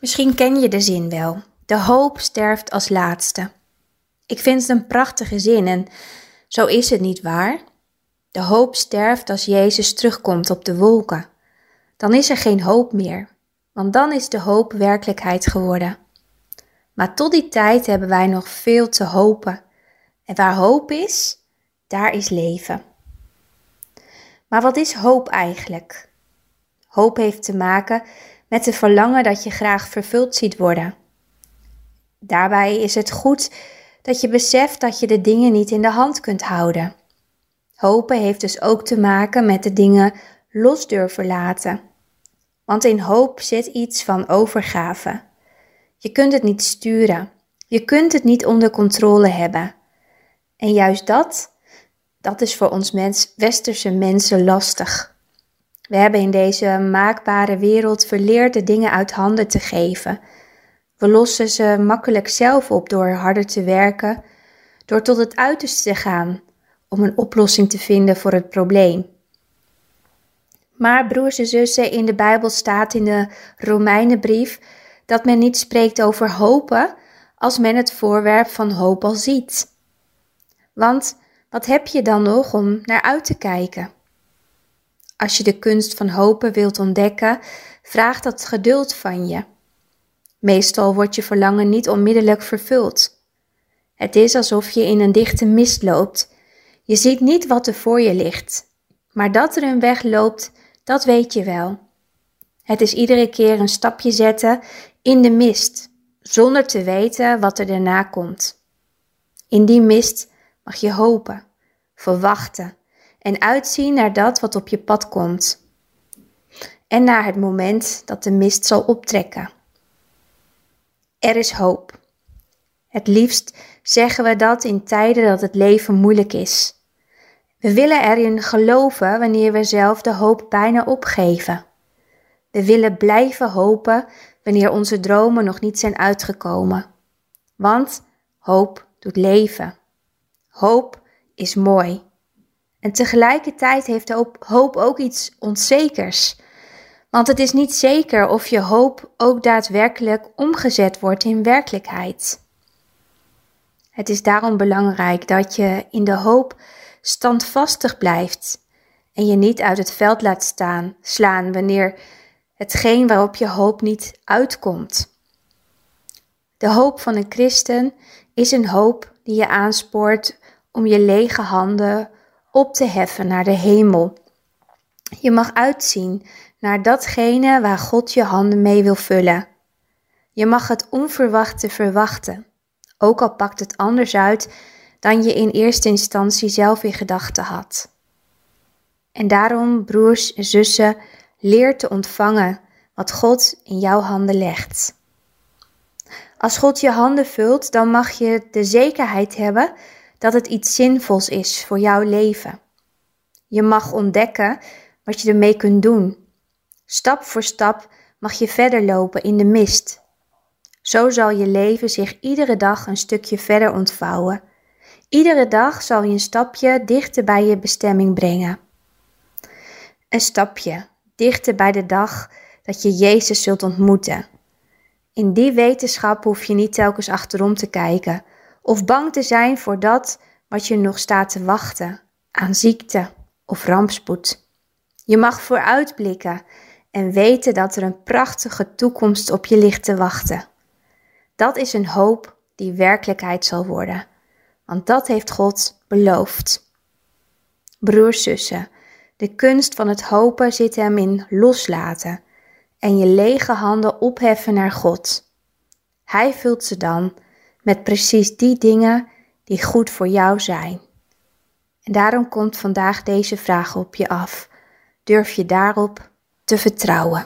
Misschien ken je de zin wel. De hoop sterft als laatste. Ik vind het een prachtige zin en zo is het niet waar. De hoop sterft als Jezus terugkomt op de wolken. Dan is er geen hoop meer, want dan is de hoop werkelijkheid geworden. Maar tot die tijd hebben wij nog veel te hopen. En waar hoop is, daar is leven. Maar wat is hoop eigenlijk? Hoop heeft te maken met het verlangen dat je graag vervuld ziet worden. Daarbij is het goed dat je beseft dat je de dingen niet in de hand kunt houden. Hopen heeft dus ook te maken met de dingen los durven laten. Want in hoop zit iets van overgave. Je kunt het niet sturen. Je kunt het niet onder controle hebben. En juist dat, dat is voor ons mens, westerse mensen lastig. We hebben in deze maakbare wereld verleerd de dingen uit handen te geven. We lossen ze makkelijk zelf op door harder te werken, door tot het uiterste te gaan om een oplossing te vinden voor het probleem. Maar broers en zussen, in de Bijbel staat in de Romeinenbrief dat men niet spreekt over hopen als men het voorwerp van hoop al ziet. Want wat heb je dan nog om naar uit te kijken? Als je de kunst van hopen wilt ontdekken, vraagt dat geduld van je. Meestal wordt je verlangen niet onmiddellijk vervuld. Het is alsof je in een dichte mist loopt. Je ziet niet wat er voor je ligt, maar dat er een weg loopt, dat weet je wel. Het is iedere keer een stapje zetten in de mist, zonder te weten wat er daarna komt. In die mist mag je hopen, verwachten en uitzien naar dat wat op je pad komt. En naar het moment dat de mist zal optrekken. Er is hoop. Het liefst zeggen we dat in tijden dat het leven moeilijk is. We willen erin geloven wanneer we zelf de hoop bijna opgeven. We willen blijven hopen wanneer onze dromen nog niet zijn uitgekomen. Want hoop doet leven. Hoop is mooi. En tegelijkertijd heeft hoop ook iets onzekers. Want het is niet zeker of je hoop ook daadwerkelijk omgezet wordt in werkelijkheid. Het is daarom belangrijk dat je in de hoop standvastig blijft en je niet uit het veld laat staan, slaan wanneer hetgeen waarop je hoop niet uitkomt. De hoop van een christen is een hoop die je aanspoort om je lege handen op te heffen naar de hemel. Je mag uitzien naar datgene waar God je handen mee wil vullen. Je mag het onverwachte verwachten, ook al pakt het anders uit dan je in eerste instantie zelf in gedachten had. En daarom, broers en zussen, leer te ontvangen wat God in jouw handen legt. Als God je handen vult, dan mag je de zekerheid hebben dat het iets zinvols is voor jouw leven. Je mag ontdekken wat je ermee kunt doen. Stap voor stap mag je verder lopen in de mist. Zo zal je leven zich iedere dag een stukje verder ontvouwen. Iedere dag zal je een stapje dichter bij je bestemming brengen. Een stapje dichter bij de dag dat je Jezus zult ontmoeten. In die wetenschap hoef je niet telkens achterom te kijken of bang te zijn voor dat wat je nog staat te wachten aan ziekte of rampspoed. Je mag vooruitblikken en weten dat er een prachtige toekomst op je ligt te wachten. Dat is een hoop die werkelijkheid zal worden, want dat heeft God beloofd. Broers, zussen, de kunst van het hopen zit hem in loslaten en je lege handen opheffen naar God. Hij vult ze dan met precies die dingen die goed voor jou zijn. En daarom komt vandaag deze vraag op je af. Durf je daarop te vertrouwen?